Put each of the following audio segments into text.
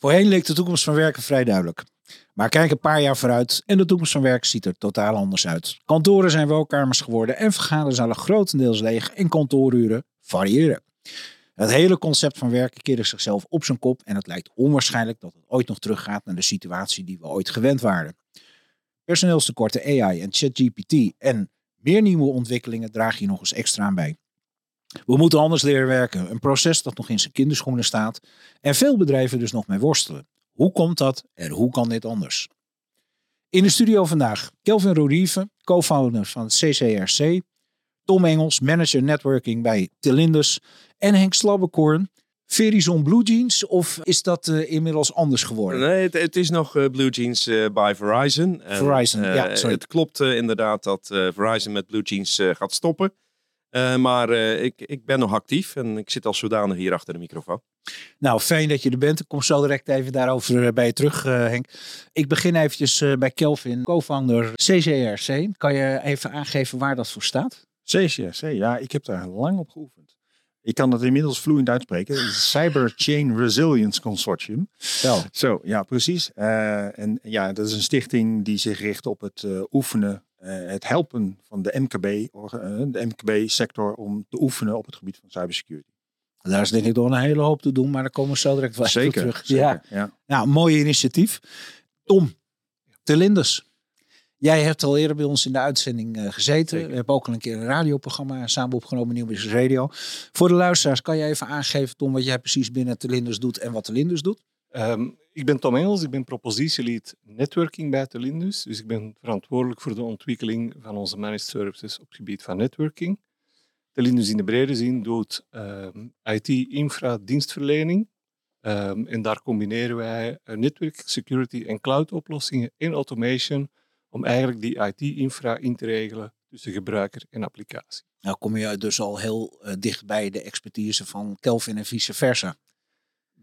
Voorheen leek de toekomst van werken vrij duidelijk. Maar kijk een paar jaar vooruit en de toekomst van werk ziet er totaal anders uit. Kantoren zijn woonkamers geworden en vergaderzalen grotendeels leeg en kantooruren variëren. Het hele concept van werken keerde zichzelf op zijn kop en het lijkt onwaarschijnlijk dat het ooit nog teruggaat naar de situatie die we ooit gewend waren. Personeelstekorten, AI en ChatGPT en meer nieuwe ontwikkelingen dragen hier nog eens extra aan bij. We moeten anders leren werken, een proces dat nog in zijn kinderschoenen staat en veel bedrijven dus nog mee worstelen. Hoe komt dat en hoe kan dit anders? In de studio vandaag Kelvin Rorieve, co-founder van het CCRC, Tom Engels, manager networking bij Telindus en Henk Slabbekorn, Verizon Blue Jeans of is dat uh, inmiddels anders geworden? Nee, het, het is nog uh, Blue Jeans uh, by Verizon. En, Verizon, ja, sorry. Het klopt inderdaad dat Verizon met Blue Jeans gaat stoppen. Maar ik, ik ben nog actief en ik zit als zodanig hier achter de microfoon. Nou, fijn dat je er bent. Ik kom zo direct even daarover bij je terug, Henk. Ik begin eventjes bij Kelvin, co-founder CCRC. Kan je even aangeven waar dat voor staat? CCRC, ja, ik heb daar lang op geoefend. Ik kan het inmiddels vloeiend uitspreken. Cyber Chain Resilience Consortium. Wel. Zo, ja, precies. Uh, en ja, dat is een stichting die zich richt op het uh, oefenen, het helpen van de MKB, de MKB-sector om te oefenen op het gebied van cybersecurity. Daar is denk ik nog een hele hoop te doen, maar daar komen we zo direct wel zeker, terug. Zeker, ja. ja. Nou, mooi initiatief. Tom, de Linders. Jij hebt al eerder bij ons in de uitzending uh, gezeten. Zeker. We hebben ook al een keer een radioprogramma samen opgenomen, Nieuw Business Radio. Voor de luisteraars, kan jij even aangeven, Tom, wat jij precies binnen Telindus doet en wat Telindus doet? Um, ik ben Tom Engels, ik ben propositielead networking bij Telindus. Dus ik ben verantwoordelijk voor de ontwikkeling van onze managed services op het gebied van networking. Telindus in de brede zin doet um, IT-infra dienstverlening. Um, en daar combineren wij network, security en cloud oplossingen in automation om eigenlijk die IT-infra in te regelen tussen gebruiker en applicatie. Nou kom je dus al heel uh, dicht bij de expertise van Kelvin en vice versa.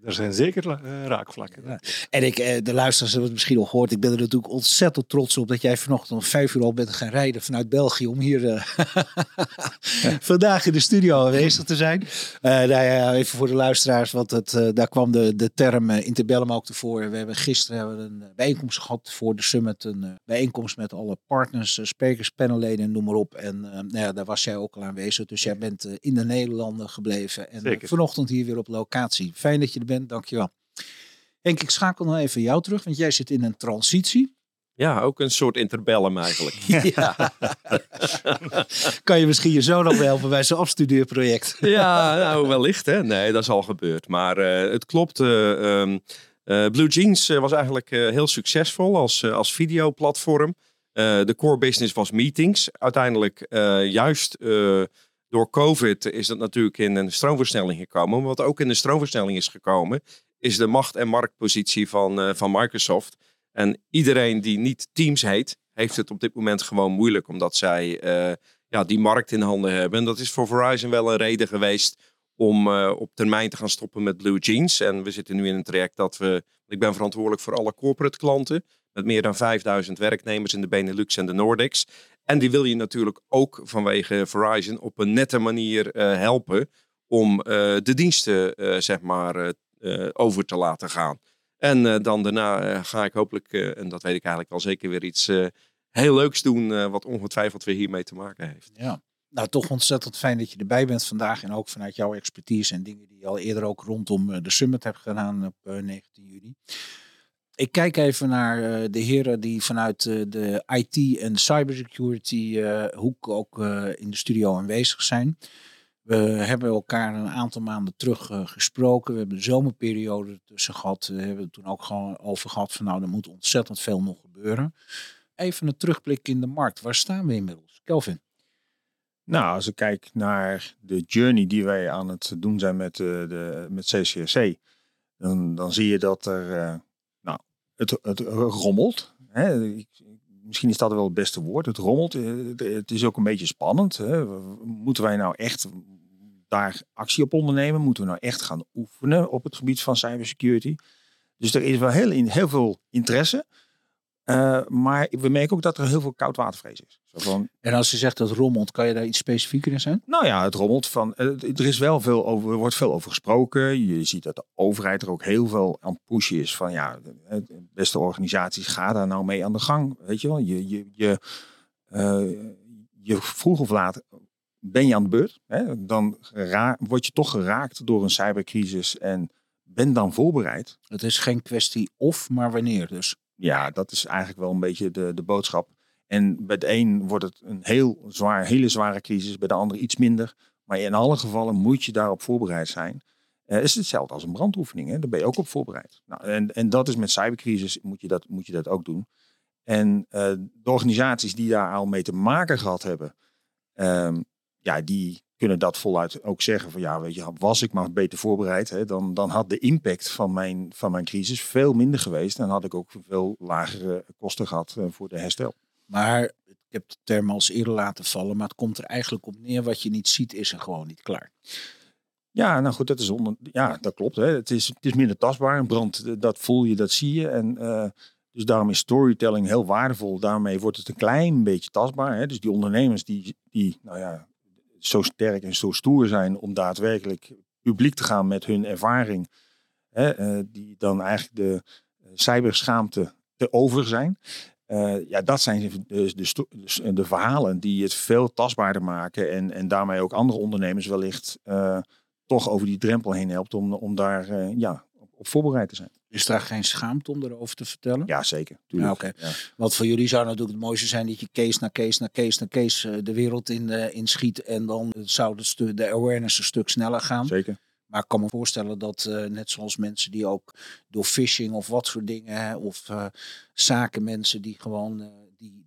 Er zijn zeker uh, raakvlakken. Ja. En ik, uh, de luisteraars hebben het misschien al gehoord. Ik ben er natuurlijk ontzettend trots op dat jij vanochtend om vijf uur al bent gaan rijden vanuit België om hier uh, vandaag in de studio aanwezig te zijn. nou ja, even voor de luisteraars, want het, daar kwam de, de term interbellum ook tevoren. We hebben gisteren hebben we een bijeenkomst gehad voor de summit. Een bijeenkomst met alle partners, sprekers, panelleden, noem maar op. En nou ja, daar was jij ook al aanwezig. Dus jij bent in de Nederlanden gebleven. En vanochtend hier weer op locatie. Fijn dat je er bent, dankjewel. Henk, ik schakel nog even jou terug, want jij zit in een transitie. Ja, ook een soort interbellum eigenlijk. ja. kan je misschien je zoon nog helpen bij zijn afstudeerproject? ja, nou wellicht hè. Nee, dat is al gebeurd. Maar uh, het klopt. Uh, um, uh, Blue Jeans was eigenlijk heel succesvol als, als videoplatform. de core business was meetings. Uiteindelijk juist door COVID is dat natuurlijk in een stroomversnelling gekomen. Maar wat ook in de stroomversnelling is gekomen, is de macht- en marktpositie van, uh, van Microsoft. En iedereen die niet Teams heet, heeft het op dit moment gewoon moeilijk, omdat zij uh, ja, die markt in handen hebben. En dat is voor Verizon wel een reden geweest om uh, op termijn te gaan stoppen met Blue Jeans. En we zitten nu in een traject dat we, ik ben verantwoordelijk voor alle corporate klanten, met meer dan 5000 werknemers in de Benelux en de Nordics. En die wil je natuurlijk ook vanwege Verizon op een nette manier uh, helpen om uh, de diensten uh, zeg maar over te laten gaan. En dan daarna ga ik hopelijk, en dat weet ik eigenlijk al zeker, weer iets heel leuks doen wat ongetwijfeld weer hiermee te maken heeft. Ja. Nou, toch ontzettend fijn dat je erbij bent vandaag en ook vanuit jouw expertise en dingen die je al eerder ook rondom de summit hebt gedaan op 19 juni. Ik kijk even naar uh, de heren die vanuit uh, de IT en cybersecurity uh, hoek ook in de studio aanwezig zijn. We hebben elkaar een aantal maanden terug gesproken. We hebben de zomerperiode tussen gehad. We hebben het toen ook gewoon over gehad van nou, er moet ontzettend veel nog gebeuren. Even een terugblik in de markt. Waar staan we inmiddels? Kelvin? Nou, als ik kijk naar de journey die wij aan het doen zijn met, de, met CCRC, dan, dan zie je dat er het, het rommelt. Hè. Misschien is dat wel het beste woord. Het rommelt. Eh, Het, is ook een beetje spannend. Hè. Moeten wij nou echt daar actie op ondernemen? Moeten we nou echt gaan oefenen op het gebied van cybersecurity? Dus er is wel heel, heel veel interesse. Eh, maar we merken ook dat er heel veel koudwatervrees is. Zo van, En als je zegt dat rommelt, kan je daar iets specifieker in zijn? nou ja, het rommelt van. eh, Er is wel veel over, er wordt veel over gesproken. Je ziet dat de overheid er ook heel veel aan het pushen is. Van ja, de de beste organisaties, ga daar nou mee aan de gang. Weet je wel, je, je, je, eh, je vroeg of laat ben je aan de beurt. Hè? Dan word je toch geraakt door een cybercrisis en ben dan voorbereid. Het is geen kwestie of, maar wanneer dus. Ja, dat is eigenlijk wel een beetje de, de boodschap. En bij de een wordt het een heel zwaar, hele zware crisis, bij de ander iets minder. Maar in alle gevallen moet je daarop voorbereid zijn. Eh, is hetzelfde als een brandoefening, daar ben je ook op voorbereid. Nou, en, en dat is met cybercrisis, moet je dat, moet je dat ook doen. En eh, de organisaties die daar al mee te maken gehad hebben, ehm, ja, die kunnen dat voluit ook zeggen van ja, weet je, was ik maar beter voorbereid, hè, dan, dan had de impact van mijn, van mijn crisis veel minder geweest. En had ik ook veel lagere kosten gehad eh, voor de herstel. Maar ik heb de term al eens eerder laten vallen, maar het komt er eigenlijk op neer. Wat je niet ziet, is er gewoon niet klaar. Ja, nou goed, dat is onder, ja, dat klopt. Hè. Het, is, het is minder tastbaar. Een brand, eh, dat voel je, dat zie je. En eh, dus daarom is storytelling heel waardevol. Daarmee wordt het een klein beetje tastbaar. Hè. Dus die ondernemers die, die, nou ja, zo sterk en zo stoer zijn om daadwerkelijk publiek te gaan met hun ervaring, hè, eh, die dan eigenlijk de eh, cyberschaamte te over zijn. Eh, ja, dat zijn de, de, sto- de, verhalen die het veel tastbaarder maken en, en daarmee ook andere ondernemers wellicht toch over die drempel heen helpt om, om daar ja, op, voorbereid te zijn. Is daar geen schaamte om erover te vertellen? Ja, zeker. Ja, oké. Ja. Want voor jullie zou natuurlijk het mooiste zijn dat je case na case na case na case eh, de wereld in, eh, inschiet. En dan zou de, de awareness een stuk sneller gaan. Zeker. Maar ik kan me voorstellen dat eh, net zoals mensen die ook door phishing of wat soort dingen, hè, of eh, zakenmensen die gewoon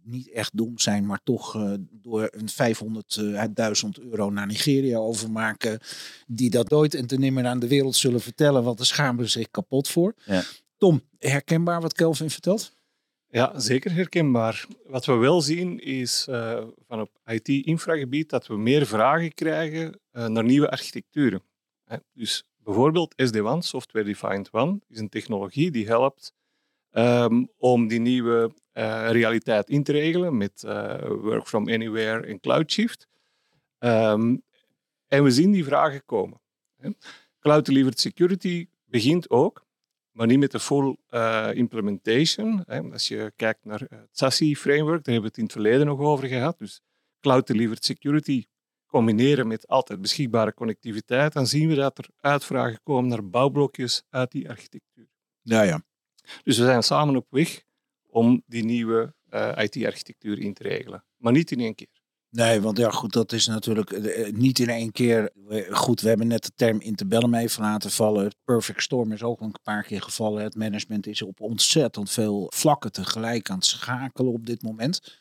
niet echt dom zijn, maar toch eh, door een 500.000 euro naar Nigeria overmaken, die dat nooit en te nimmer aan de wereld zullen vertellen, want daar schamen ze zich kapot voor. Ja. Tom, herkenbaar wat Kelvin vertelt? Ja, zeker herkenbaar. Wat we wel zien is eh, van op IT-infragebied dat we meer vragen krijgen eh, naar nieuwe architecturen. Hè, Dus bijvoorbeeld SD-WAN, Software Defined WAN, is een technologie die helpt ehm, om die nieuwe eh, realiteit in te regelen met eh, work from anywhere en cloud shift. Ehm, en we zien die vragen komen. Cloud Delivered Security begint ook maar niet met de full eh, implementation. Als je kijkt naar het SASI-framework, daar hebben we het in het verleden nog over gehad. Dus Cloud Delivered Security combineren met altijd beschikbare connectiviteit, dan zien we dat er uitvragen komen naar bouwblokjes uit die architectuur. Ja, ja. Dus we zijn samen op weg om die nieuwe eh, IT-architectuur in te regelen. Maar niet in één keer. Nee, want ja, goed, dat is natuurlijk eh, niet in één keer. Goed, we hebben net de term interbellum even laten vallen. Perfect storm is ook een paar keer gevallen. Het management is op ontzettend veel vlakken tegelijk aan het schakelen op dit moment.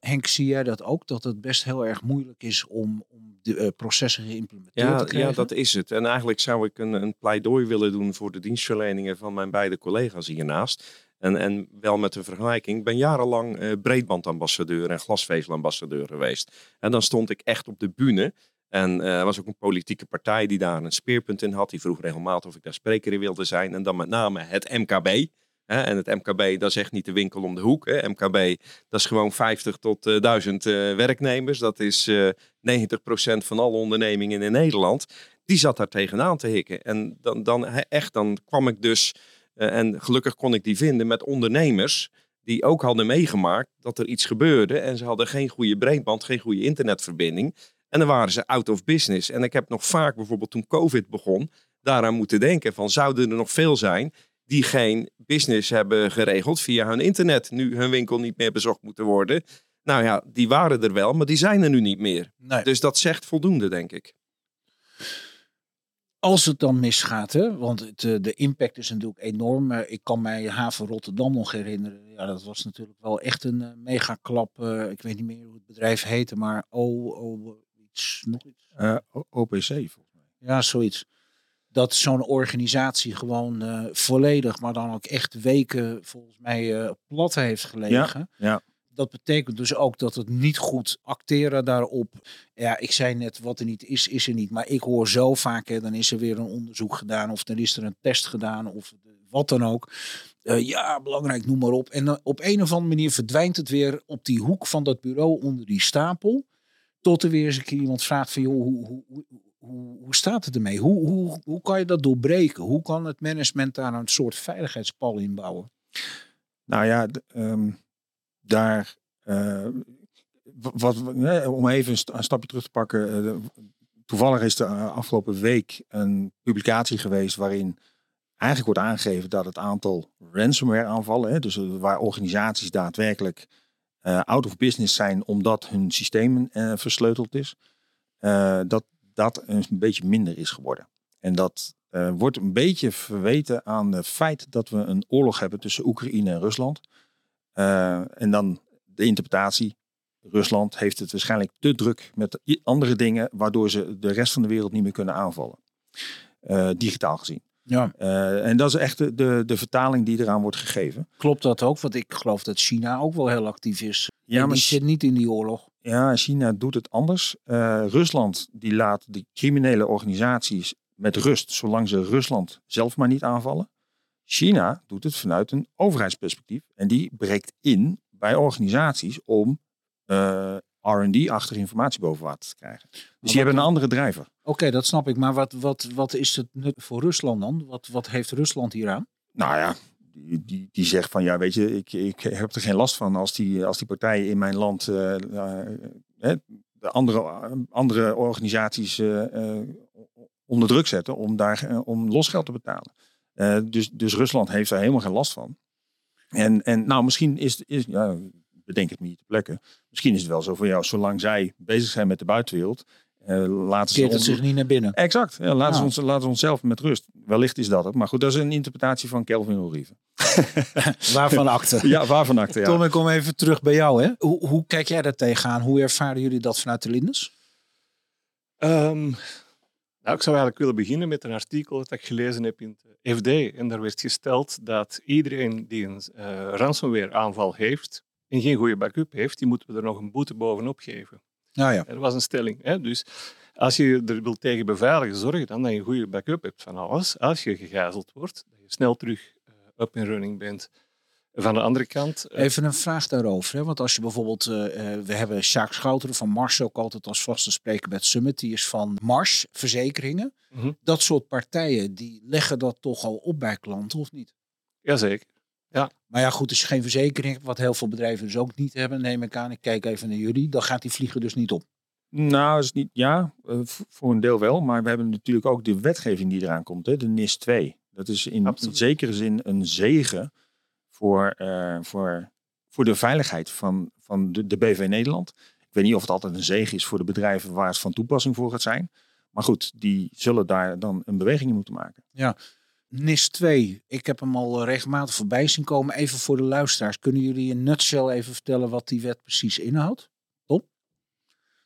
Henk, zie jij dat ook? Dat het best heel erg moeilijk is om, om de eh, processen geïmplementeerd Ja, te krijgen? ja, dat is het. En eigenlijk zou ik een, een pleidooi willen doen voor de dienstverleningen van mijn beide collega's hiernaast. En, en wel met een vergelijking. Ik ben jarenlang eh, breedbandambassadeur en glasvezelambassadeur geweest. En dan stond ik echt op de bühne. En eh, er was ook een politieke partij die daar een speerpunt in had. Die vroeg regelmatig of ik daar spreker in wilde zijn. En dan met name het MKB. Hè, en het MKB, dat is echt niet de winkel om de hoek. Hè. MKB, dat is gewoon 50 tot eh, 1000 eh, werknemers. Dat is eh 90% van alle ondernemingen in Nederland. Die zat daar tegenaan te hikken. En dan, dan echt, dan kwam ik dus, eh, en gelukkig kon ik die vinden met ondernemers die ook hadden meegemaakt dat er iets gebeurde. En ze hadden geen goede breedband, geen goede internetverbinding. En dan waren ze out of business. En ik heb nog vaak, bijvoorbeeld toen COVID begon, daaraan moeten denken van zouden er nog veel zijn die geen business hebben geregeld via hun internet. Nu hun winkel niet meer bezocht moeten worden. Nou ja, die waren er wel, maar die zijn er nu niet meer. Nee. Dus dat zegt voldoende, denk ik. Als het dan misgaat, hè, want het, eh, de impact is natuurlijk enorm. Eh, Ik kan mij haven Rotterdam nog herinneren. Ja, dat was natuurlijk wel echt een eh, megaklap. Eh, ik weet niet meer hoe het bedrijf heette, maar oh, oh iets, nog iets. Eh, O- OPC volgens mij. Ja, zoiets. Dat zo'n organisatie gewoon eh, volledig, maar dan ook echt weken volgens mij eh, plat heeft gelegen. ja. Dat betekent dus ook dat het niet goed acteren daarop. Ja, ik zei net, wat er niet is, is er niet. Maar ik hoor zo vaak, hè, dan is er weer een onderzoek gedaan of dan is er een test gedaan of wat dan ook. Eh, ja, belangrijk, noem maar op. En op een of andere manier verdwijnt het weer op die hoek van dat bureau onder die stapel. Tot er weer eens een keer iemand vraagt van, joh, hoe, hoe, hoe, hoe, staat het ermee? Hoe, hoe, hoe kan je dat doorbreken? Hoe kan het management daar een soort veiligheidspal in bouwen? Nou ja, ehm, daar. eh, wat, om even een st- een stapje terug te pakken. eh, toevallig is er eh, afgelopen week een publicatie geweest waarin eigenlijk wordt aangegeven dat het aantal ransomware aanvallen, hè, dus waar organisaties daadwerkelijk out of business zijn omdat hun systeem versleuteld is, dat dat een beetje minder is geworden. En dat eh, wordt een beetje verweten aan het feit dat we een oorlog hebben tussen Oekraïne en Rusland. Eh, en dan de interpretatie. Rusland heeft het waarschijnlijk te druk met andere dingen, waardoor ze de rest van de wereld niet meer kunnen aanvallen. Eh, digitaal gezien. Ja, en dat is echt de, de, de vertaling die eraan wordt gegeven. klopt dat ook? Want ik geloof dat China ook wel heel actief is. Ja, En maar die zit niet in die oorlog. Ja, China doet het anders. Eh, Rusland die laat de criminele organisaties met rust, zolang ze Rusland zelf maar niet aanvallen. China doet het vanuit een overheidsperspectief en die breekt in bij organisaties om eh, R&D-achtige informatie boven water te krijgen. Dus die hebben een andere drijver. Oké, dat snap ik. Maar wat, wat, wat is het nut voor Rusland dan? Wat, wat heeft Rusland hier aan? Nou ja, die, die, zegt van ja, weet je, ik, ik heb er geen last van als die, als die partijen in mijn land eh, eh, hè, de andere, andere organisaties eh, eh, onder druk zetten om daar eh, om losgeld te betalen. Eh, dus, dus Rusland heeft daar helemaal geen last van. En, en nou, misschien is, is ja, bedenk het niet te plekken. Misschien is het wel zo voor jou, zolang zij bezig zijn met de buitenwereld, eh, laten ze Keert het ons- zich niet naar binnen? Exact. Ja, laten, Ja. ze ons, laten ze onszelf met rust. Wellicht is dat het. Maar goed, dat is een interpretatie van Kelvin O'Reilly. Waarvan akte? Ja, waarvan acte, ja. Tom, ik kom even terug bij jou. Hè? Hoe, hoe kijk jij daar tegenaan? Hoe ervaren jullie dat vanuit de Lindes? Ehm, nou, ik zou eigenlijk willen beginnen met een artikel dat ik gelezen heb in het FD. En daar werd gesteld dat iedereen die een eh ransomware aanval heeft en geen goede backup heeft, die moeten we er nog een boete bovenop geven. Nou ja. Dat was een stelling. Hè? Dus als je er wilt tegen beveiligen, zorg dan dat je een goede backup hebt van alles. Als je gegijzeld wordt, dat je snel terug eh, up and running bent. Van de andere kant, eh, Even een vraag daarover. Hè? Want als je bijvoorbeeld, eh, we hebben Sjaak Schouteren van Mars ook altijd als vaste spreker bij het Summit. Die is van Mars Verzekeringen. Mhm. Dat soort partijen, die leggen dat toch al op bij klanten of niet? jazeker. Maar ja, goed, als je geen verzekering hebt, wat heel veel bedrijven dus ook niet hebben, neem ik aan. Ik kijk even naar jullie. Dan gaat die vliegen dus niet op. Nou, is niet, ja, eh, voor een deel wel. Maar we hebben natuurlijk ook de wetgeving die eraan komt. Hè, de NIS 2. Dat is in zekere zin een zegen voor, eh, voor, voor de veiligheid van, van de, de BV Nederland. Ik weet niet of het altijd een zegen is voor de bedrijven waar het van toepassing voor gaat zijn. Maar goed, die zullen daar dan een beweging in moeten maken. NIS 2, ik heb hem al regelmatig voorbij zien komen. Even voor de luisteraars. Kunnen jullie in nutshell even vertellen wat die wet precies inhoudt? Top.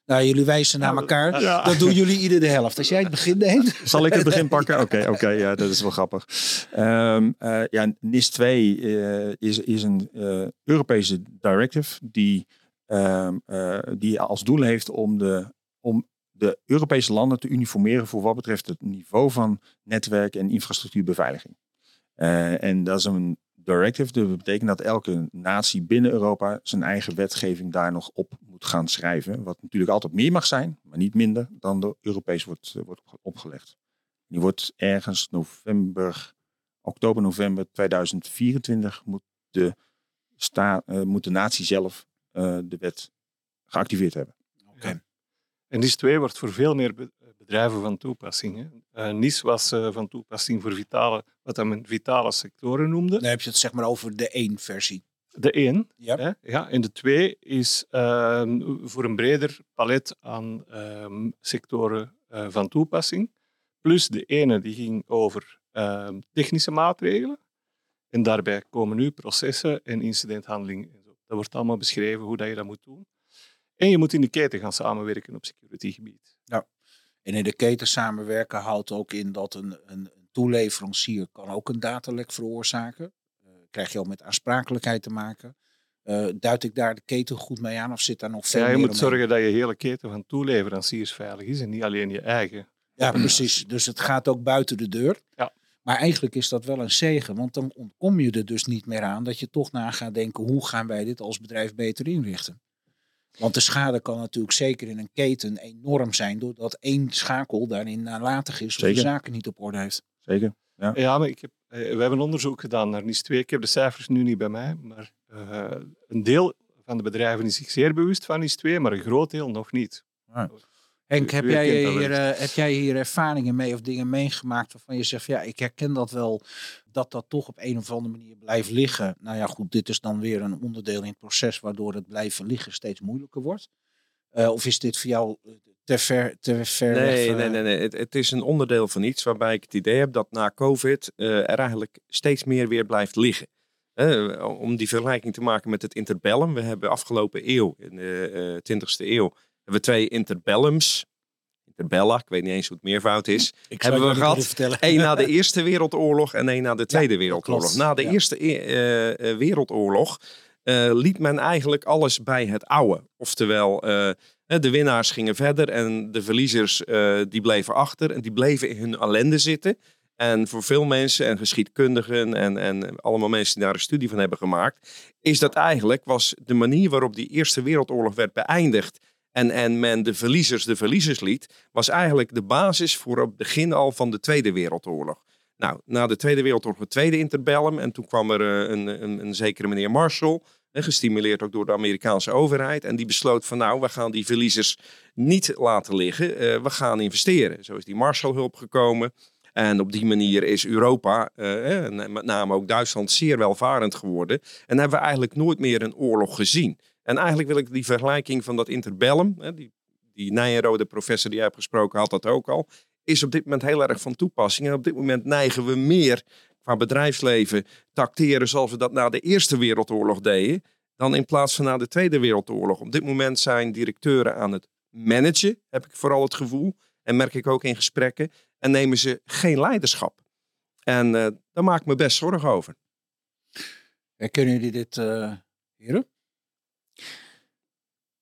Nou, jullie wijzen naar elkaar. ja. Dat doen jullie ieder de helft. Als jij het begin neemt. Zal ik het begin pakken? Oké, oké, ja, dat is wel grappig. Ehm, eh, ja, NIS 2 eh, is, is een eh, Europese directive die, ehm, eh, die als doel heeft om de, om de Europese landen te uniformeren voor wat betreft het niveau van netwerk- en infrastructuurbeveiliging. Eh, en dat is een directive, dat betekent dat elke natie binnen Europa zijn eigen wetgeving daar nog op moet gaan schrijven. Wat natuurlijk altijd meer mag zijn, maar niet minder dan door Europees wordt, eh, wordt opgelegd. Die wordt ergens november, oktober, november 2024 moet de, sta, eh, moet de natie zelf de wet geactiveerd hebben. En NIS 2 wordt voor veel meer be- bedrijven van toepassing. Hè. Eh, NIS was eh, van toepassing voor vitale, wat men vitale sectoren noemde. Dan heb je het zeg maar over de 1 versie. De 1. Ja. Hè, ja, en de 2 is ehm, voor een breder palet aan ehm, sectoren eh, van toepassing. Plus de ene die ging over ehm, technische maatregelen. En daarbij komen nu processen en incidenthandeling. En zo. Dat wordt allemaal beschreven hoe dat je dat moet doen. En je moet in de keten gaan samenwerken op securitygebied. En in de keten samenwerken houdt ook in dat een, een, een toeleverancier kan ook een datalek veroorzaken. Uh, krijg je al met aansprakelijkheid te maken. Uh, duid ik daar de keten goed mee aan of zit daar nog veel ja, je meer moet zorgen dat je hele keten van toeleveranciers veilig is en niet alleen je eigen. Ja, precies. Dus het gaat ook buiten de deur. Ja. Maar eigenlijk is dat wel een zegen, want dan ontkom je er dus niet meer aan dat je toch na gaat denken, hoe gaan wij dit als bedrijf beter inrichten? Want de schade kan natuurlijk zeker in een keten enorm zijn, doordat één schakel daarin nalatig is of de zaken niet op orde heeft. Zeker. Ja, maar ik heb, eh, we hebben onderzoek gedaan naar NIS 2. Ik heb de cijfers nu niet bij mij, maar eh, een deel van de bedrijven is zich zeer bewust van NIS 2, maar een groot deel nog niet. Henk, U- heb u jij, hier, eh, heb jij hier ervaringen mee of dingen meegemaakt waarvan je zegt, ja, ik herken dat wel, dat dat toch op een of andere manier blijft liggen. Nou ja, goed, dit is dan weer een onderdeel in het proces waardoor het blijven liggen steeds moeilijker wordt. Eh, of is dit voor jou eh, te ver, te ver Nee, eh, nee, nee, nee. Het, het is een onderdeel van iets waarbij ik het idee heb dat na COVID er eigenlijk steeds meer weer blijft liggen. Om die vergelijking te maken met het interbellum. We hebben afgelopen eeuw, in de eh 20e eeuw, hebben we twee interbellums. Interbella, ik weet niet eens hoe het meervoud is. Ik hebben we gehad. Eén na de Eerste Wereldoorlog en één na de Tweede Wereldoorlog. klopt. Na de Ja. Eerste eh, eh, Wereldoorlog eh, liet men eigenlijk alles bij het oude. Oftewel, de winnaars gingen verder en de verliezers die bleven achter. En die bleven in hun ellende zitten. En voor veel mensen en geschiedkundigen en, en allemaal mensen die daar een studie van hebben gemaakt, is dat eigenlijk was de manier waarop die Eerste Wereldoorlog werd beëindigd. En, en men de verliezers de verliezers liet, was eigenlijk de basis voor het begin al van de Tweede Wereldoorlog. Nou, na de Tweede Wereldoorlog het tweede interbellum. En toen kwam er eh, een, een, een zekere meneer Marshall. Gestimuleerd ook door de Amerikaanse overheid. En die besloot van nou, we gaan die verliezers niet laten liggen. eh, we gaan investeren. Zo is die Marshallhulp gekomen. En op die manier is Europa, eh, met name ook Duitsland, zeer welvarend geworden. En hebben we eigenlijk nooit meer een oorlog gezien. En eigenlijk wil ik die vergelijking van dat interbellum, hè, die, die Nijenrode professor die jij hebt gesproken had dat ook al, is op dit moment heel erg van toepassing. En op dit moment neigen we meer qua bedrijfsleven te acteren zoals we dat na de Eerste Wereldoorlog deden, dan in plaats van na de Tweede Wereldoorlog. Op dit moment zijn directeuren aan het managen, heb ik vooral het gevoel. En merk ik ook in gesprekken. En nemen ze geen leiderschap. En eh, daar maak ik me best zorgen over. Herkennen jullie dit, eh heren?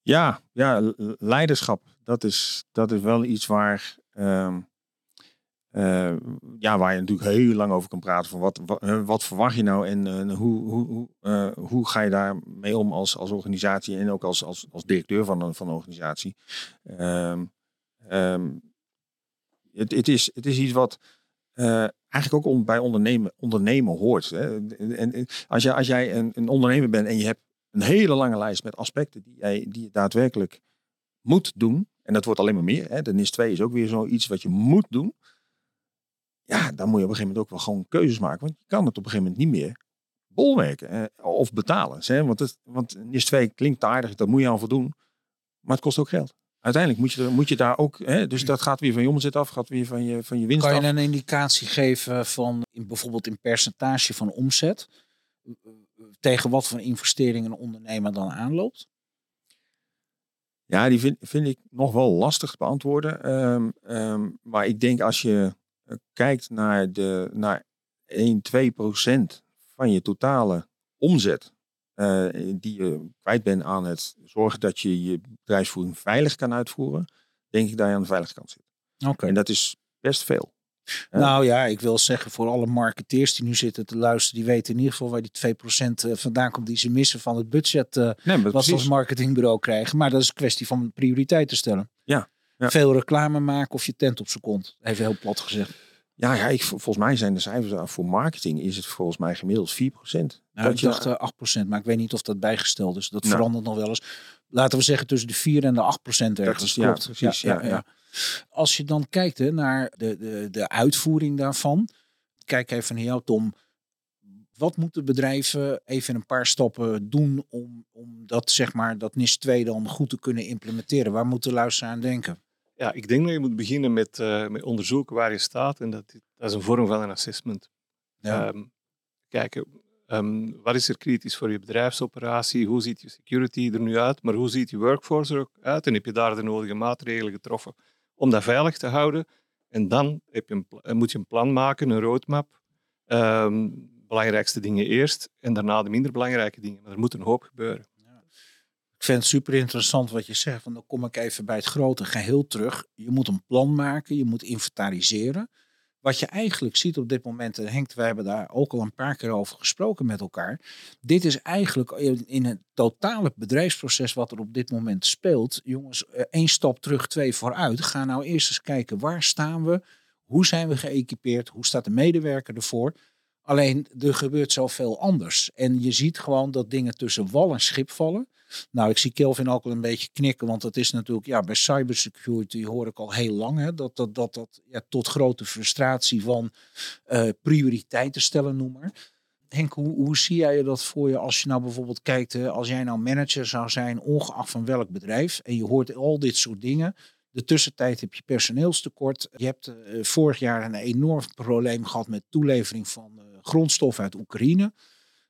Ja, ja, leiderschap. Dat is, dat is wel iets waar, ehm, eh, ja, waar je natuurlijk heel lang over kan praten. Van wat, wat, eh, wat verwacht je nou en eh, hoe, hoe, hoe, ga je daarmee om als, als organisatie en ook als, als, als directeur van een, van een organisatie. Ehm, ehm, het, het, is, het is iets wat eigenlijk ook bij ondernemen, ondernemen hoort. Hè. En, en als, je, als jij een, een ondernemer bent en je hebt een hele lange lijst met aspecten die, jij, die je daadwerkelijk moet doen. En dat wordt alleen maar meer. Hè. De NIS 2 is ook weer zoiets wat je moet doen. Ja, dan moet je op een gegeven moment ook wel gewoon keuzes maken. Want je kan het op een gegeven moment niet meer bolwerken eh, of betalen. Hè. Want, het, want NIS 2 klinkt aardig, dat moet je aan voldoen. Maar het kost ook geld. Uiteindelijk moet je, moet je daar ook... Hè, dus dat gaat weer van je omzet af, gaat weer van je, van je winst Kan af. je een indicatie geven van in, bijvoorbeeld in percentage van omzet? Tegen wat voor investering een ondernemer dan aanloopt? Ja, die vind, vind ik nog wel lastig te beantwoorden. Ehm, ehm, maar ik denk als je eh, kijkt naar, de, naar 1, 2 procent van je totale omzet. eh, die je kwijt bent aan het zorgen dat je je bedrijfsvoering veilig kan uitvoeren. Denk ik dat je aan de veilige kant zit. Oké. En dat is best veel. Ja. Nou ja, ik wil zeggen voor alle marketeers die nu zitten te luisteren, die weten in ieder geval waar die 2% eh, vandaan komt die ze missen van het budget eh, Nee, maar wat ze als marketingbureau krijgen. Maar dat is een kwestie van prioriteiten stellen. Ja, ja. Veel reclame maken of je tent op z'n kont. Even heel plat gezegd. Ja, ja ik, volgens mij zijn de cijfers voor marketing is het volgens mij gemiddeld 4 procent. Nou, ik dacht eh, 8%, maar ik weet niet of dat bijgesteld is. Dat Nou. verandert nog wel eens. Laten we zeggen tussen de 4 en de 8% ergens. is- ja, Klopt. precies, ja, ja. Als je dan kijkt hè, naar de, de, de uitvoering daarvan. Kijk even naar jou Tom. Wat moeten bedrijven even een paar stappen doen om, om dat, zeg maar, dat NIS 2 dan goed te kunnen implementeren? Waar moet de luisteraar aan denken? Ja, ik denk dat je moet beginnen met, eh, met onderzoeken waar je staat. En dat, dat is een vorm van een assessment. Ja. Ehm, kijken, ehm, wat is er kritisch voor je bedrijfsoperatie? Hoe ziet je security er nu uit? Maar hoe ziet je workforce er ook uit? En heb je daar de nodige maatregelen getroffen om dat veilig te houden. En dan heb je een, pla- moet je een plan maken, een roadmap. Ehm, belangrijkste dingen eerst en daarna de minder belangrijke dingen. Maar er moet een hoop gebeuren. Ik vind het super interessant wat je zegt. Want dan kom ik even bij het grote geheel terug. Je moet een plan maken, je moet inventariseren. Wat je eigenlijk ziet op dit moment, en Henk, wij hebben daar ook al een paar keer over gesproken met elkaar. Dit is eigenlijk in, in het totale bedrijfsproces wat er op dit moment speelt. Jongens, eh, één stap terug, twee vooruit. Ga nou eerst eens kijken, waar staan we? Hoe zijn we geëquipeerd? Hoe staat de medewerker ervoor? Alleen, er gebeurt zoveel anders. En je ziet gewoon dat dingen tussen wal en schip vallen. Nou, ik zie Kelvin ook al een beetje knikken, want dat is natuurlijk, ja, bij cybersecurity hoor ik al heel lang, hè, dat dat, dat, dat ja, tot grote frustratie van eh, prioriteiten stellen, noem maar. Henk, hoe, hoe zie jij dat voor je als je nou bijvoorbeeld kijkt, als jij nou manager zou zijn, ongeacht van welk bedrijf, en je hoort al dit soort dingen. De tussentijd heb je personeelstekort. Je hebt eh, vorig jaar een enorm probleem gehad met toelevering van uh, grondstof uit Oekraïne.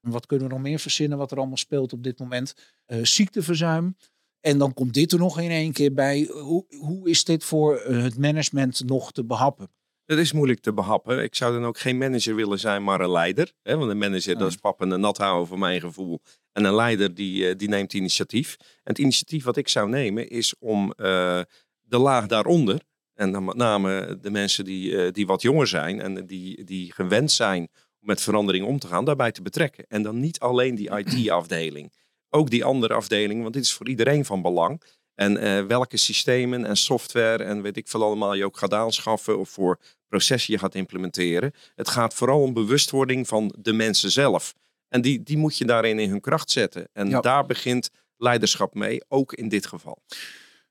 Wat kunnen we nog meer verzinnen wat er allemaal speelt op dit moment? Uh, ziekteverzuim. En dan komt dit er nog in één keer bij. Hoe, hoe is dit voor uh, het management nog te behappen? Het is moeilijk te behappen. Ik zou dan ook geen manager willen zijn, maar een leider. Hè? Want een manager, Ja. dat is pappen en nat houden voor mijn gevoel. En een leider, die, eh, die neemt initiatief. En het initiatief wat ik zou nemen, is om eh, de laag daaronder... en dan met name de mensen die, eh, die wat jonger zijn... en die, die gewend zijn om met verandering om te gaan, daarbij te betrekken. En dan niet alleen die IT-afdeling. Ook die andere afdeling, want dit is voor iedereen van belang. En eh, welke systemen en software en weet ik veel allemaal je ook gaat aanschaffen of voor processen je gaat implementeren. Het gaat vooral om bewustwording van de mensen zelf. En die, die moet je daarin in hun kracht zetten. En Ja. daar begint leiderschap mee, ook in dit geval.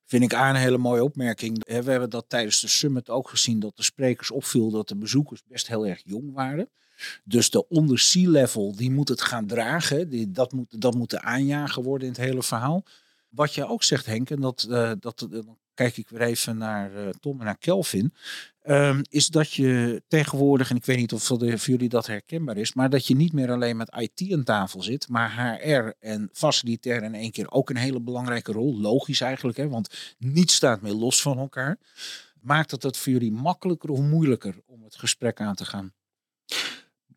Vind ik aan een hele mooie opmerking. We hebben dat tijdens de summit ook gezien dat de sprekers opviel dat de bezoekers best heel erg jong waren. Dus de onder C-level, die moet het gaan dragen. Dat, moet, dat moet de aanjager worden in het hele verhaal. Wat je ook zegt, Henk, en dat, eh, dat, eh, dan kijk ik weer even naar eh, Tom en naar Kelvin. ehm, is dat je tegenwoordig, en ik weet niet of voor, voor jullie dat herkenbaar is, maar dat je niet meer alleen met IT aan tafel zit, maar HR en facilitair in één keer ook een hele belangrijke rol. Logisch eigenlijk, hè, want niets staat meer los van elkaar. Maakt het het voor jullie makkelijker of moeilijker om het gesprek aan te gaan?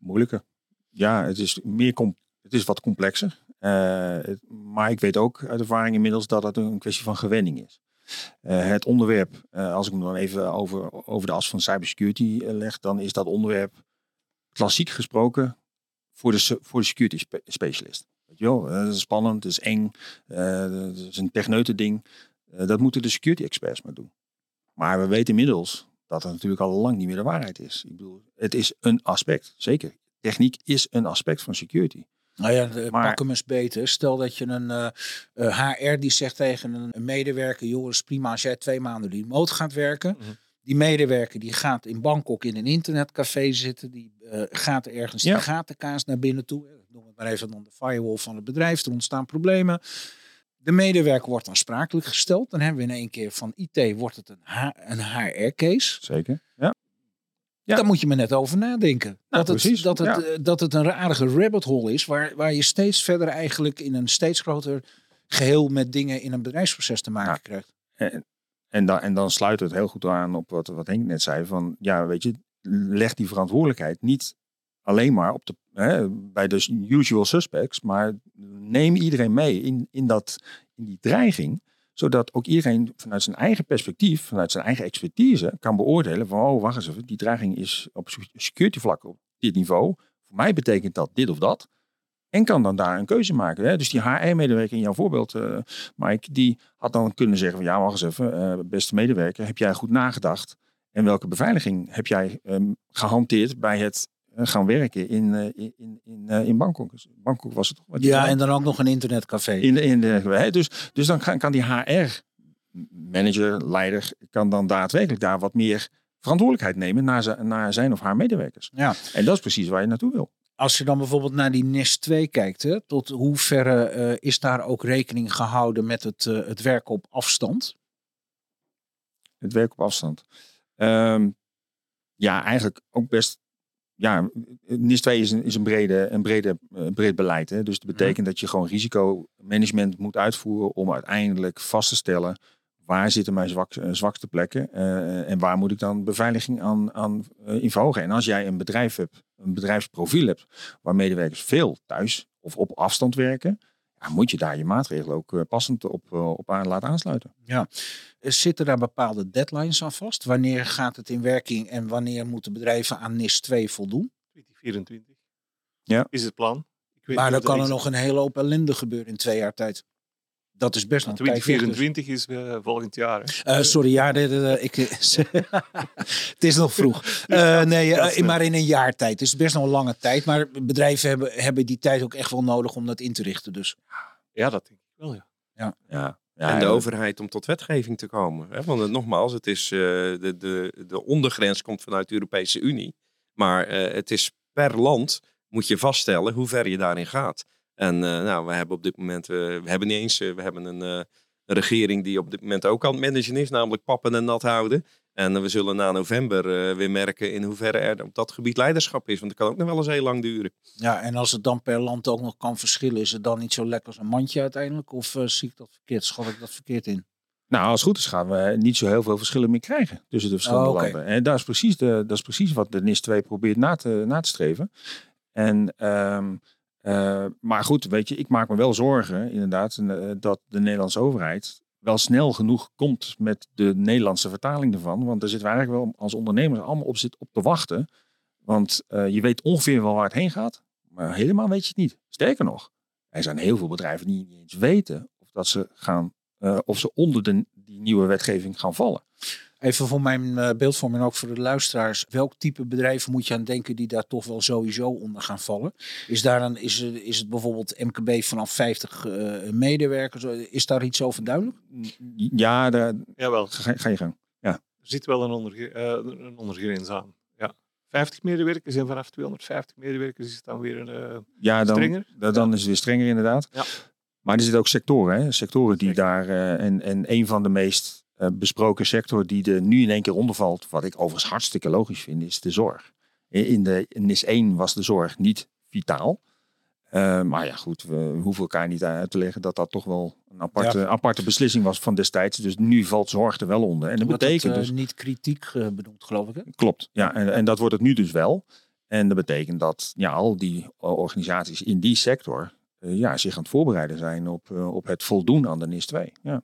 Moeilijker. Ja, het is, meer het is wat complexer. Eh, maar ik weet ook uit ervaring inmiddels dat het een kwestie van gewenning is. Eh, het onderwerp, eh, als ik hem dan even over, over de as van cybersecurity leg, dan is dat onderwerp klassiek gesproken voor de, voor de security spe- specialist. Weet dat is spannend, het is eng, het is een techneute ding. Dat moeten de security experts maar doen. Maar we weten inmiddels dat het natuurlijk al lang niet meer de waarheid is. Ik bedoel, het is een aspect, zeker. Techniek is een aspect van security. Nou ja, Maar- pak hem eens beter. Stel dat je een eh, eh, HR die zegt tegen een, medewerker, joh, is prima als jij twee maanden remote gaat werken. Mhm. Die medewerker die gaat in Bangkok in een internetcafé zitten, die eh, gaat ergens Ja. de gatenkaas naar binnen toe. Ik noem het maar even dan de firewall van het bedrijf. Er ontstaan problemen. De medewerker wordt aansprakelijk gesteld. Dan hebben we in één keer van IT wordt het een, H- een HR-case. Zeker. Ja. Ja. Daar moet je maar net over nadenken. dat, het, precies, dat, het, ja. eh, dat het een aardige rabbit hole is, waar, waar je steeds verder eigenlijk in een steeds groter geheel met dingen in een bedrijfsproces te maken Ja. krijgt. En, en, dan, en dan sluit het heel goed aan op wat, wat Henk net zei. Van ja, weet je, leg die verantwoordelijkheid niet alleen maar op de, hè, bij de usual suspects, maar neem iedereen mee in, in, dat, in die dreiging zodat ook iedereen vanuit zijn eigen perspectief, vanuit zijn eigen expertise, kan beoordelen van, oh, wacht eens even, die dreiging is op security vlak op dit niveau. Voor mij betekent dat dit of dat. En kan dan daar een keuze maken. Hè? Dus die HR-medewerker in jouw voorbeeld, eh, Mike, die had dan kunnen zeggen van, ja, wacht eens even, eh, beste medewerker, heb jij goed nagedacht? En welke beveiliging heb jij ehm, gehanteerd bij het gaan werken in, eh, in, in, in, eh, Bangkok? Dus Bangkok was het toch? Ja, en dan ook nog een internetcafé. In de, in de, dus, dus dan kan, kan die HR-manager, leider, kan dan daadwerkelijk daar wat meer verantwoordelijkheid nemen naar, zijn- naar zijn of haar medewerkers. Ja. En dat is precies waar je naartoe wil. Als je dan bijvoorbeeld naar die NIS 2 kijkt, hè, tot hoeverre eh, is daar ook rekening gehouden met het, eh, het werken op afstand? Het werk op afstand. Ehm, ja, eigenlijk ook best. Ja, NIS 2 is een, is een, brede, een brede, eh, breed beleid. Hè? Dus dat betekent dat je gewoon risicomanagement moet uitvoeren om uiteindelijk vast te stellen waar zitten mijn zwak, eh, zwakste plekken eh, en waar moet ik dan beveiliging aan, aan eh, in verhogen. En als jij een bedrijf hebt, een bedrijfsprofiel hebt, waar medewerkers veel thuis of op afstand werken, ja, moet je daar je maatregelen ook eh, passend op, eh, op aan laten aansluiten. Zitten daar bepaalde deadlines aan vast? Wanneer gaat het in werking en wanneer moeten bedrijven aan NIS 2 voldoen? 2024 Ja. is het plan. Ik weet Maar dan kan er nog een hele hoop ellende gebeuren in twee jaar tijd. Dat is best nog een dus. 2024 is eh, volgend jaar. Hè. Eh, sorry, ja, de, de- de- ik, het is nog vroeg. Eh, nee, eh, maar in een jaar tijd. Het is best nog een lange tijd. Maar bedrijven hebben, hebben die tijd ook echt wel nodig om dat in te richten. Dus Ja, dat denk ik wel, ja. Ja. Ja, en de overheid om tot wetgeving te komen. Hè? Want het, nogmaals, het is, eh, de, de, de ondergrens komt vanuit de Europese Unie. Maar eh, het is per land moet je vaststellen hoe ver je daarin gaat. En eh, nou, we hebben op dit moment, eh, we hebben niet eens, eh, we hebben een, eh, regering die op dit moment ook aan het managen is, namelijk pappen en nat houden. En we zullen na november eh, weer merken in hoeverre er op dat gebied leiderschap is. Want dat kan ook nog wel eens heel lang duren. ja, en als het dan per land ook nog kan verschillen, is het dan niet zo lekker als een mandje uiteindelijk? Of eh, zie ik dat verkeerd? Schat ik dat verkeerd in? Nou, als het goed is gaan we niet zo heel veel verschillen meer krijgen tussen de verschillende Oh, landen. En dat is, precies de, dat is precies wat de NIS 2 probeert na te, na te streven. En, ehm, eh, maar goed, weet je, ik maak me wel zorgen inderdaad eh, dat de Nederlandse overheid wel snel genoeg komt met de Nederlandse vertaling ervan. Want daar zitten we eigenlijk wel als ondernemers allemaal op, zit, op te wachten. Want eh, je weet ongeveer wel waar het heen gaat, maar helemaal weet je het niet. Sterker nog, er zijn heel veel bedrijven die niet eens weten of dat ze gaan of ze onder de, die nieuwe wetgeving gaan vallen. Even voor mijn eh, beeldvorming en ook voor de luisteraars. Welk type bedrijven moet je aan denken die daar toch wel sowieso onder gaan vallen? Is, daar een, is, er- is het bijvoorbeeld MKB vanaf 50 eh, medewerkers? Is daar iets over duidelijk? Ja, daar Jawel, ga, ga je gang. er zit wel een, onderge eh, een ondergrens aan. Ja. 50 medewerkers en vanaf 250 medewerkers is het dan weer een eh, Ja, dan, strenger. dan, dan is het weer strenger inderdaad. Ja. Maar er zitten ook sectoren, hè? sectoren die Zeker. daar, eh, en, en een van de meest eh, besproken sector die er nu in één keer onder valt, wat ik overigens hartstikke logisch vind, is de zorg. In de in NIS 1 was de zorg niet vitaal. Eh, maar ja, goed, we hoeven elkaar niet uit te leggen dat dat toch wel een aparte, aparte beslissing was van destijds. Dus nu valt zorg er wel onder. En dat betekent het, eh, dus niet kritiek eh, benoemd, geloof ik. Hè? Klopt, ja. En, en dat wordt het nu dus wel. En dat betekent dat ja, al die eh, organisaties in die sector eh, ja, zich aan het voorbereiden zijn op, eh, op het voldoen aan de NIS 2. Ja. Ja.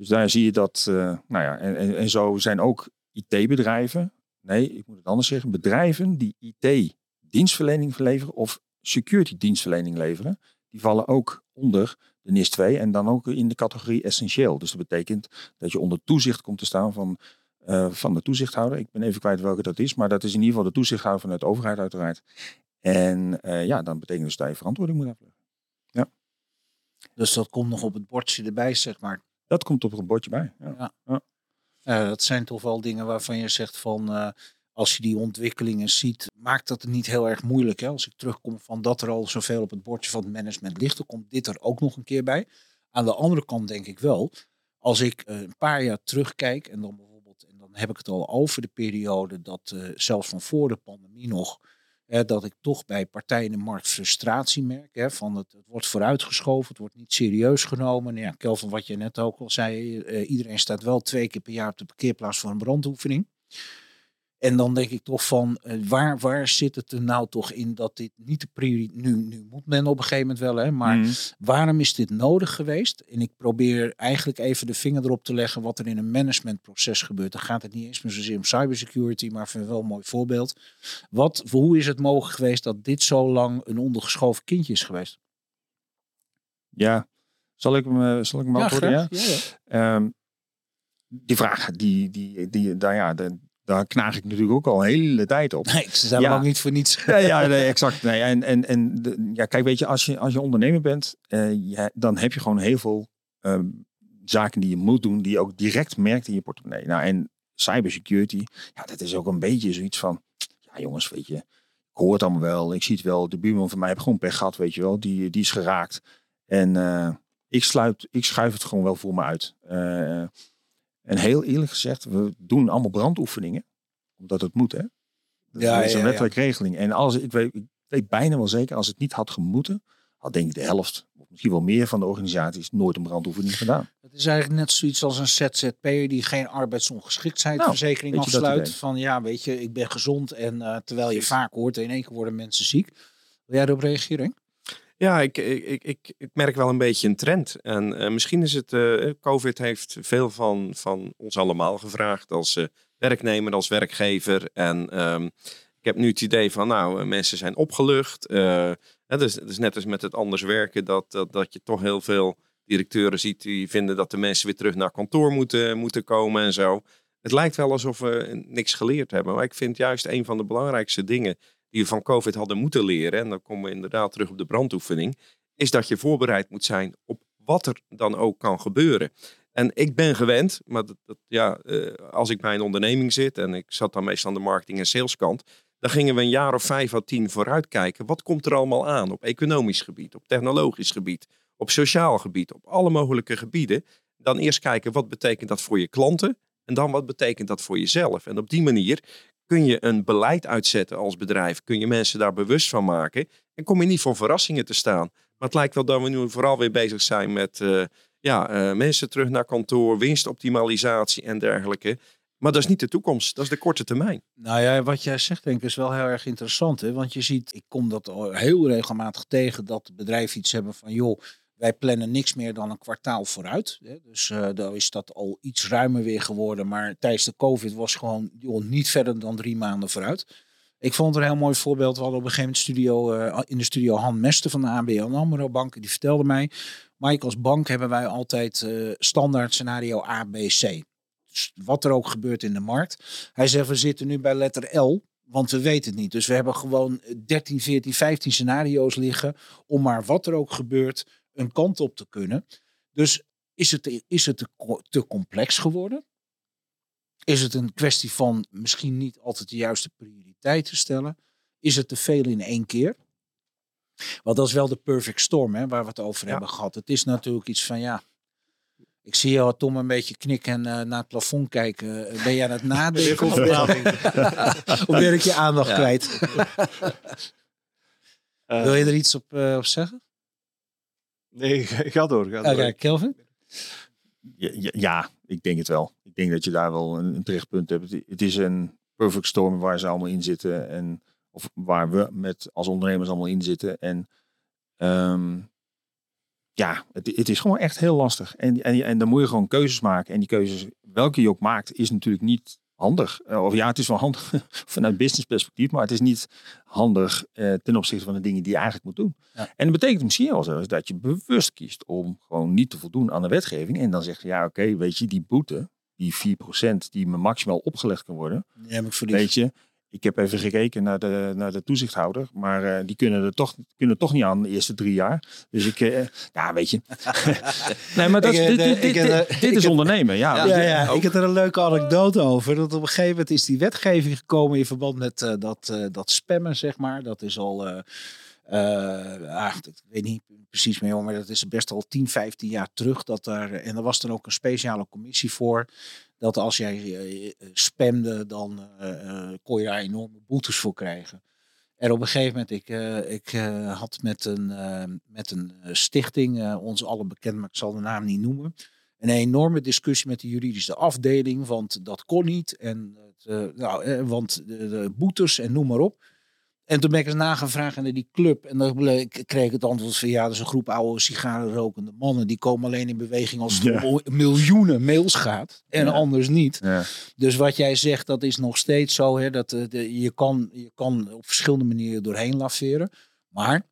Dus daar zie je dat, eh, nou ja, en, en, zo zijn ook IT-bedrijven, nee, ik moet het anders zeggen, bedrijven die IT-dienstverlening leveren of security-dienstverlening leveren, die vallen ook onder de NIS 2 en dan ook in de categorie essentieel. Dus dat betekent dat je onder toezicht komt te staan van eh, van de toezichthouder. Ik ben even kwijt welke dat is, maar dat is in ieder geval de toezichthouder vanuit de overheid uiteraard. En eh, ja, dan betekent dus dat je verantwoording moet afleggen. Dus dat komt nog op het bordje erbij, zeg maar. Dat komt op een bordje bij. Ja. Eh, dat zijn toch wel dingen waarvan je zegt van... eh, als je die ontwikkelingen ziet, maakt dat het niet heel erg moeilijk. Hè? Als ik terugkom van dat er al zoveel op het bordje van het management ligt, dan komt dit er ook nog een keer bij. Aan de andere kant denk ik wel, als ik eh, een paar jaar terugkijk en dan bijvoorbeeld, en dan heb ik het al over de periode dat zelfs van voor de pandemie nog, dat ik toch bij partijen markt frustratie merk. Hè, van het, het wordt vooruitgeschoven, het wordt niet serieus genomen. Nou Ja, Kelvin, wat je net ook al zei, eh, iedereen staat wel twee keer per jaar op de parkeerplaats voor een brandoefening. En dan denk ik toch van, eh, waar, waar zit het er nou toch in dat dit niet de prioriteit... Nu, nu moet men op een gegeven moment wel, hè, maar Mm. waarom is dit nodig geweest? En ik probeer eigenlijk even de vinger erop te leggen wat er in een managementproces gebeurt. Dan gaat het niet eens meer zozeer om cybersecurity, maar ik vind het wel een mooi voorbeeld. Wat, hoe is het mogelijk geweest dat dit zo lang een ondergeschoven kindje is geweest? Ja, zal ik hem, eh, zal ik hem? Ja. Ja, ja. Ehm, die vraag, die, die, die, daar, ja, de- daar knaag ik natuurlijk ook al een hele tijd op. Nee, ze zijn Ja. ook niet voor niets. Ja, ja nee, exact. Nee, en en, en de- ja, kijk, weet je, als je, als je ondernemer bent, eh, ja, dan heb je gewoon heel veel ehm, zaken die je moet doen, die je ook direct merkt in je portemonnee. Nou, en cybersecurity, ja, dat is ook een beetje zoiets van, ja jongens, weet je, ik hoor het allemaal wel, ik zie het wel, de buurman van mij heeft gewoon pech gehad, weet je wel, die, die is geraakt. En eh, ik, sluit, ik schuif het gewoon wel voor me uit. En heel eerlijk gezegd, we doen allemaal brandoefeningen, omdat het moet, hè. Dat Ja, is een ja, ja. wettelijke regeling. En als ik weet, ik weet bijna wel zeker, als het niet had gemoeten, had denk ik de helft, of misschien wel meer van de organisaties nooit een brandoefening gedaan. Het is eigenlijk net zoiets als een ZZP'er die geen arbeidsongeschiktheidsverzekering Nou, afsluit. Van ja, weet je, ik ben gezond en eh, terwijl je vaak hoort, in één keer worden mensen ziek. Wil jij erop reageren? Ja, ik, ik, ik, ik, merk wel een beetje een trend. En eh, misschien is het, eh, COVID heeft veel van, van ons allemaal gevraagd als eh, werknemer, als werkgever. En ehm, ik heb nu het idee van, nou, eh, mensen zijn opgelucht. Eh, het, is, is net als met het anders werken, dat, dat, dat je toch heel veel directeuren ziet die vinden dat de mensen weer terug naar kantoor moeten, moeten komen en zo. Het lijkt wel alsof we niks geleerd hebben. Maar ik vind juist een van de belangrijkste dingen die we van COVID hadden moeten leren, en dan komen we inderdaad terug op de brandoefening, is dat je voorbereid moet zijn op wat er dan ook kan gebeuren. En ik ben gewend, maar dat, dat, ja, eh, als ik bij een onderneming zit en ik zat dan meestal aan de marketing- en saleskant, dan gingen we een jaar of vijf à tien vooruit kijken. Wat komt er allemaal aan op economisch gebied, op technologisch gebied, op sociaal gebied, op alle mogelijke gebieden. Dan eerst kijken wat betekent dat voor je klanten en dan wat betekent dat voor jezelf. En op die manier kun je een beleid uitzetten als bedrijf, kun je mensen daar bewust van maken en kom je niet voor verrassingen te staan. Maar het lijkt wel dat we nu vooral weer bezig zijn met eh, ja, eh, mensen terug naar kantoor, winstoptimalisatie en dergelijke. Maar dat is niet de toekomst, dat is de korte termijn. Nou ja, wat jij zegt denk ik is wel heel erg interessant. Hè? Want je ziet, ik kom dat heel regelmatig tegen, dat bedrijven iets hebben van joh, wij plannen niks meer dan een kwartaal vooruit. Dus eh dan is dat al iets ruimer weer geworden. Maar tijdens de COVID was gewoon niet verder dan drie maanden vooruit. Ik vond er een heel mooi voorbeeld. We hadden op een gegeven moment studio, eh, in de studio Han Mester van de ABN AMRO Bank. Die vertelde mij, Mike, als bank hebben wij altijd eh, standaard scenario A, B, C. Dus wat er ook gebeurt in de markt. Hij zegt, we zitten nu bij letter L, want we weten het niet. Dus we hebben gewoon 13, 14, 15 scenario's liggen om maar wat er ook gebeurt een kant op te kunnen. Dus is het, is het te, co- te complex geworden? Is het een kwestie van misschien niet altijd de juiste prioriteiten stellen? Is het te veel in één keer? Want dat is wel de perfect storm hè, waar we het over Ja. hebben gehad. Het is natuurlijk iets van ja. Ik zie jou Tom een beetje knikken en eh, naar het plafond kijken. Ben jij aan het nadenken of ben, of ben ik je aandacht Ja. kwijt? Eh, Wil je er iets op, eh, op zeggen? Nee, ga door. Ga door. Oké, Kelvin? Ja, ja, ja, ik denk het wel. Ik denk dat je daar wel een, een terechtpunt hebt. Het, het is een perfect storm waar ze allemaal in zitten. En, of waar we met als ondernemers allemaal in zitten. En ehm, ja, het, het is gewoon echt heel lastig. En, en, en dan moet je gewoon keuzes maken. En die keuzes, welke je ook maakt, is natuurlijk niet handig. Eh, Of ja, het is wel handig vanuit business perspectief, maar het is niet handig eh, ten opzichte van de dingen die je eigenlijk moet doen. Ja. En dat betekent misschien wel zo eens dat je bewust kiest om gewoon niet te voldoen aan de wetgeving. En dan zeg je, ja oké, weet je, die boete, die 4% die me maximaal opgelegd kan worden. Heb ik voor. Weet je, ik heb even gekeken naar de, naar de toezichthouder, maar eh, die kunnen er toch, kunnen toch niet aan de eerste drie jaar. Dus ik, eh, ja weet je. nee, maar dat, Ik, is- eh, dit, dit, ik, dit, dit ik is ondernemen. Ja, Ja, Ja, ik heb er een leuke anekdote over. Dat op een gegeven moment is die wetgeving gekomen in verband met dat, dat spammen, zeg maar. Dat is al, ah, ik weet niet precies meer, maar dat is best al 10, 15 jaar terug. Dat daar, en er was dan ook een speciale commissie voor. Dat als jij eh, eh, spamde, dan eh, kon je daar enorme boetes voor krijgen. En op een gegeven moment, ik, ik had met een, met een stichting, ons allen bekend, maar ik zal de naam niet noemen een enorme discussie met de juridische afdeling, want dat kon niet. En nou, want de boetes en noem maar op. En toen ben ik eens nagevraagd naar die club. En dan bleek- kreeg ik het antwoord van ja, dat is een groep oude sigarenrokende mannen. Die komen alleen in beweging als het Ja. om miljoenen mails gaat. En Ja. anders niet. Ja. Dus wat jij zegt, dat is nog steeds zo. Hè, dat, eh, de, je, kan, je kan op verschillende manieren doorheen laveren. Maar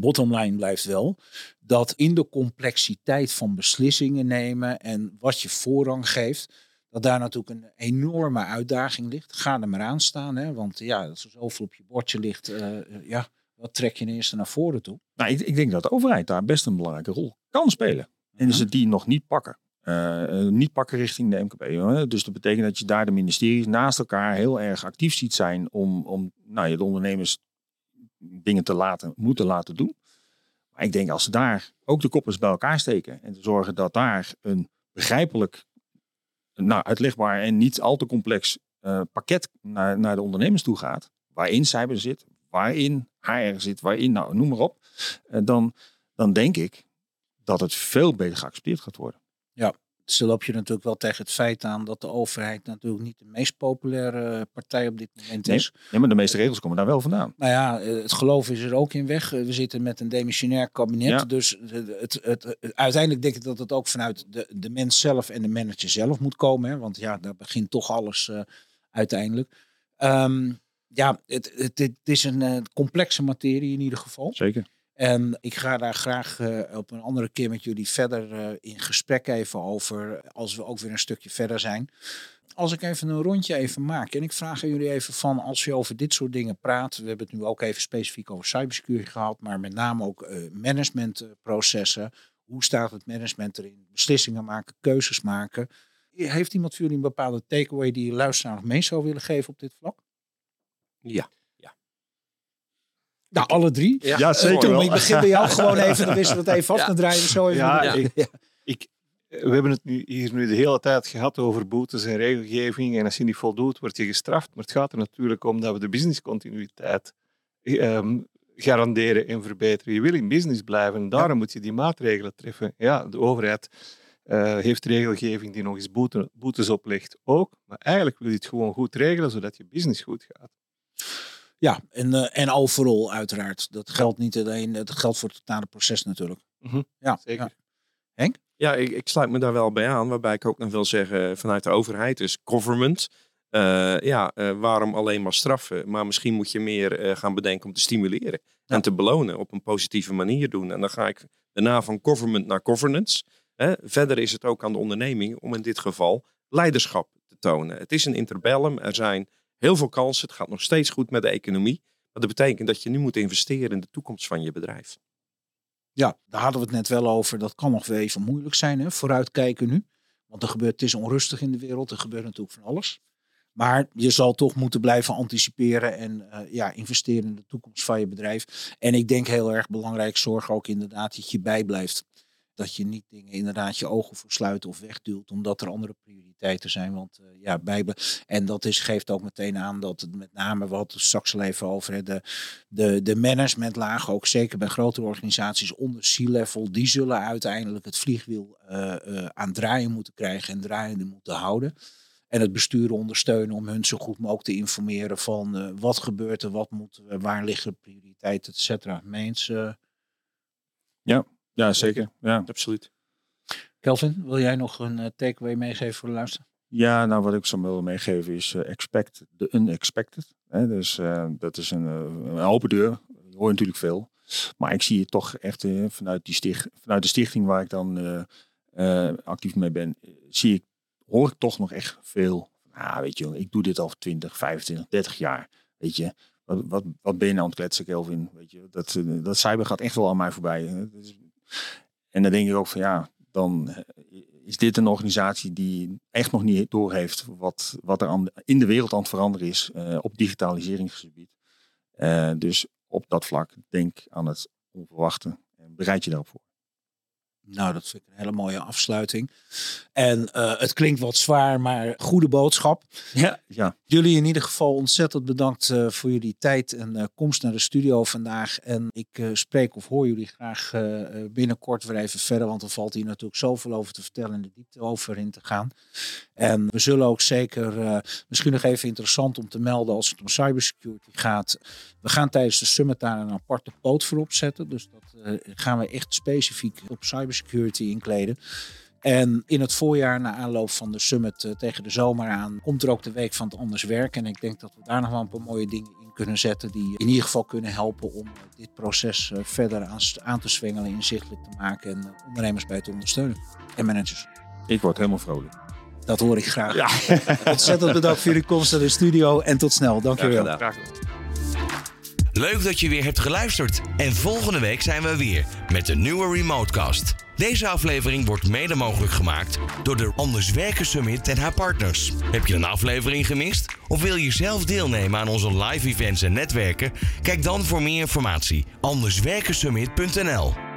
bottom line blijft wel dat in de complexiteit van beslissingen nemen en wat je voorrang geeft, dat daar natuurlijk een enorme uitdaging ligt. Ga er maar aan staan, hè, want ja, als er zoveel op je bordje ligt, eh, eh, ja, wat trek je eerst naar voren toe? Nou, ik, ik denk dat de overheid daar best een belangrijke rol kan spelen. En is het die nog niet pakken. Eh, niet pakken richting de MKB. Hoor. Dus dat betekent dat je daar de ministeries naast elkaar heel erg actief ziet zijn om, om nou, ja, de ondernemers dingen te laten, moeten laten doen. Maar ik denk als ze daar ook de koppers bij elkaar steken en te zorgen dat daar een begrijpelijk, nou, uitlegbaar en niet al te complex eh, pakket naar, naar de ondernemers toe gaat, waarin cyber zit, waarin HR zit, waarin, nou, noem maar op, eh, dan, dan denk ik dat het veel beter geaccepteerd gaat worden. Dus dan loop je natuurlijk wel tegen het feit aan dat de overheid natuurlijk niet de meest populaire partij op dit moment Nee. is. Ja, maar de meeste regels komen daar wel vandaan. Nou ja, eh, het geloof is er ook in weg. Eh, We zitten met een demissionair kabinet. Ja. Dus het, het, uiteindelijk denk ik dat het ook vanuit de, de mens zelf en de manager zelf moet komen. Hè? Want ja, daar begint toch alles eh, uiteindelijk. Ehm, ja, het, het, het is een complexe materie in ieder geval. Zeker. En ik ga daar graag eh, op een andere keer met jullie verder eh, in gesprek even over. Als we ook weer een stukje verder zijn. Als ik even een rondje even maak. En ik vraag aan jullie even van als je over dit soort dingen praat. We hebben het nu ook even specifiek over cybersecurity gehad. Maar met name ook eh, managementprocessen. Hoe staat het management erin? Beslissingen maken, keuzes maken. Heeft iemand voor jullie een bepaalde takeaway die je luisteraar nog mee zou willen geven op dit vlak? Ja. Nou, alle drie. Ja, zeker Tom, wel. ik begin bij jou gewoon even. Dan wisselen we het even af. Ja. Dan draaien we zo even. Ja, Ik, we hebben het nu, hier nu de hele tijd gehad over boetes en regelgeving. En als je niet voldoet, word je gestraft. Maar het gaat er natuurlijk om dat we de businesscontinuïteit ehm, garanderen en verbeteren. Je wil in business blijven en daarom moet je die maatregelen treffen. Ja, de overheid eh, heeft regelgeving die nog eens boete, boetes oplegt ook. Maar eigenlijk wil je het gewoon goed regelen, zodat je business goed gaat. Ja, en, eh, en overal uiteraard. Dat geldt niet alleen, dat geldt voor het totale proces natuurlijk. Mhm, Ja, zeker. ja. Ja, ik, ik sluit me daar wel bij aan. Waarbij ik ook nog wil zeggen vanuit de overheid, dus government. eh, ja, eh, waarom alleen maar straffen? Maar misschien moet je meer eh, gaan bedenken om te stimuleren en te belonen op een positieve manier doen. En dan ga ik daarna van government naar governance. Hè. Verder is het ook aan de onderneming om in dit geval leiderschap te tonen. Het is een interbellum. Er zijn heel veel kansen. Het gaat nog steeds goed met de economie. Maar dat betekent dat je nu moet investeren in de toekomst van je bedrijf. Ja, daar hadden we het net wel over. Dat kan nog wel even moeilijk zijn. Hè? Vooruitkijken nu. Want er gebeurt, het is onrustig in de wereld. Er gebeurt natuurlijk van alles. Maar je zal toch moeten blijven anticiperen en eh, ja, investeren in de toekomst van je bedrijf. En ik denk heel erg belangrijk, zorg ook inderdaad dat je bijblijft. Dat je niet dingen inderdaad je ogen voor sluit of wegduwt, omdat er andere prioriteiten zijn. Want eh, ja, bijbel. En dat is, geeft ook meteen aan dat het met name wat straks al even over hè, de, de, de managementlaag, ook zeker bij grotere organisaties onder C-level, die zullen uiteindelijk het vliegwiel eh, eh, aan draaien moeten krijgen en draaiende moeten houden. En het bestuur ondersteunen om hun zo goed mogelijk te informeren van wat gebeurt er, wat moeten we, waar liggen prioriteiten, et cetera. Meens, eh, Ja, zeker. Ja. Absoluut. Kelvin, wil jij nog een eh, takeaway meegeven voor de luisteraar? Ja, nou wat ik zou willen meegeven is eh, expect the unexpected. Hè? Dus eh, dat is een, een open deur. Je hoort natuurlijk veel. Maar ik zie het toch echt vanuit, die sticht, vanuit de stichting waar ik dan eh, eh, actief mee ben, zie ik, hoor ik toch nog echt veel. Ah, weet je, ik doe dit al 20, 25, 30 jaar. Weet je, wat, wat, wat ben je nou aan het kletsen, Kelvin? Weet je, dat, dat cyber gaat echt wel aan mij voorbij. hè. Dat is- En dan denk ik ook van ja, dan eh, is dit een organisatie die echt nog niet doorheeft wat, wat er aan, in de wereld aan het veranderen is eh, op digitaliseringsgebied. Eh, dus op dat vlak denk aan het onverwachte en bereid je daarop voor. Nou, dat vind ik een hele mooie afsluiting. En eh, het klinkt wat zwaar, maar goede boodschap. Ja, ja. Jullie in ieder geval ontzettend bedankt eh, voor jullie tijd en eh, komst naar de studio vandaag. En ik spreek of hoor jullie graag binnenkort weer even verder, want er valt hier natuurlijk zoveel over te vertellen en de diepte over in te gaan. En we zullen ook zeker, misschien nog even interessant om te melden als het om cybersecurity gaat. We gaan tijdens de summit daar een aparte poot voor opzetten. Dus dat gaan we echt specifiek op cybersecurity inkleden. En in het voorjaar, na aanloop van de summit eh, tegen de zomer aan, komt er ook de week van het anders werken. En ik denk dat we daar nog wel een paar mooie dingen in kunnen zetten. Die in ieder geval kunnen helpen om dit proces eh, verder aan, aan te zwengelen, inzichtelijk te maken. En eh, ondernemers bij te ondersteunen. En managers. Ik word helemaal vrolijk. Dat hoor ik graag. Ontzettend bedankt voor jullie komst naar de studio. En tot snel. Dank jullie wel. Leuk dat je weer hebt geluisterd. En volgende week zijn we weer met een nieuwe Remotecast. Deze aflevering wordt mede mogelijk gemaakt door de Anders Werken Summit en haar partners. Heb je een aflevering gemist? Of wil je zelf deelnemen aan onze live events en netwerken? Kijk dan voor meer informatie anderswerkensummit.nl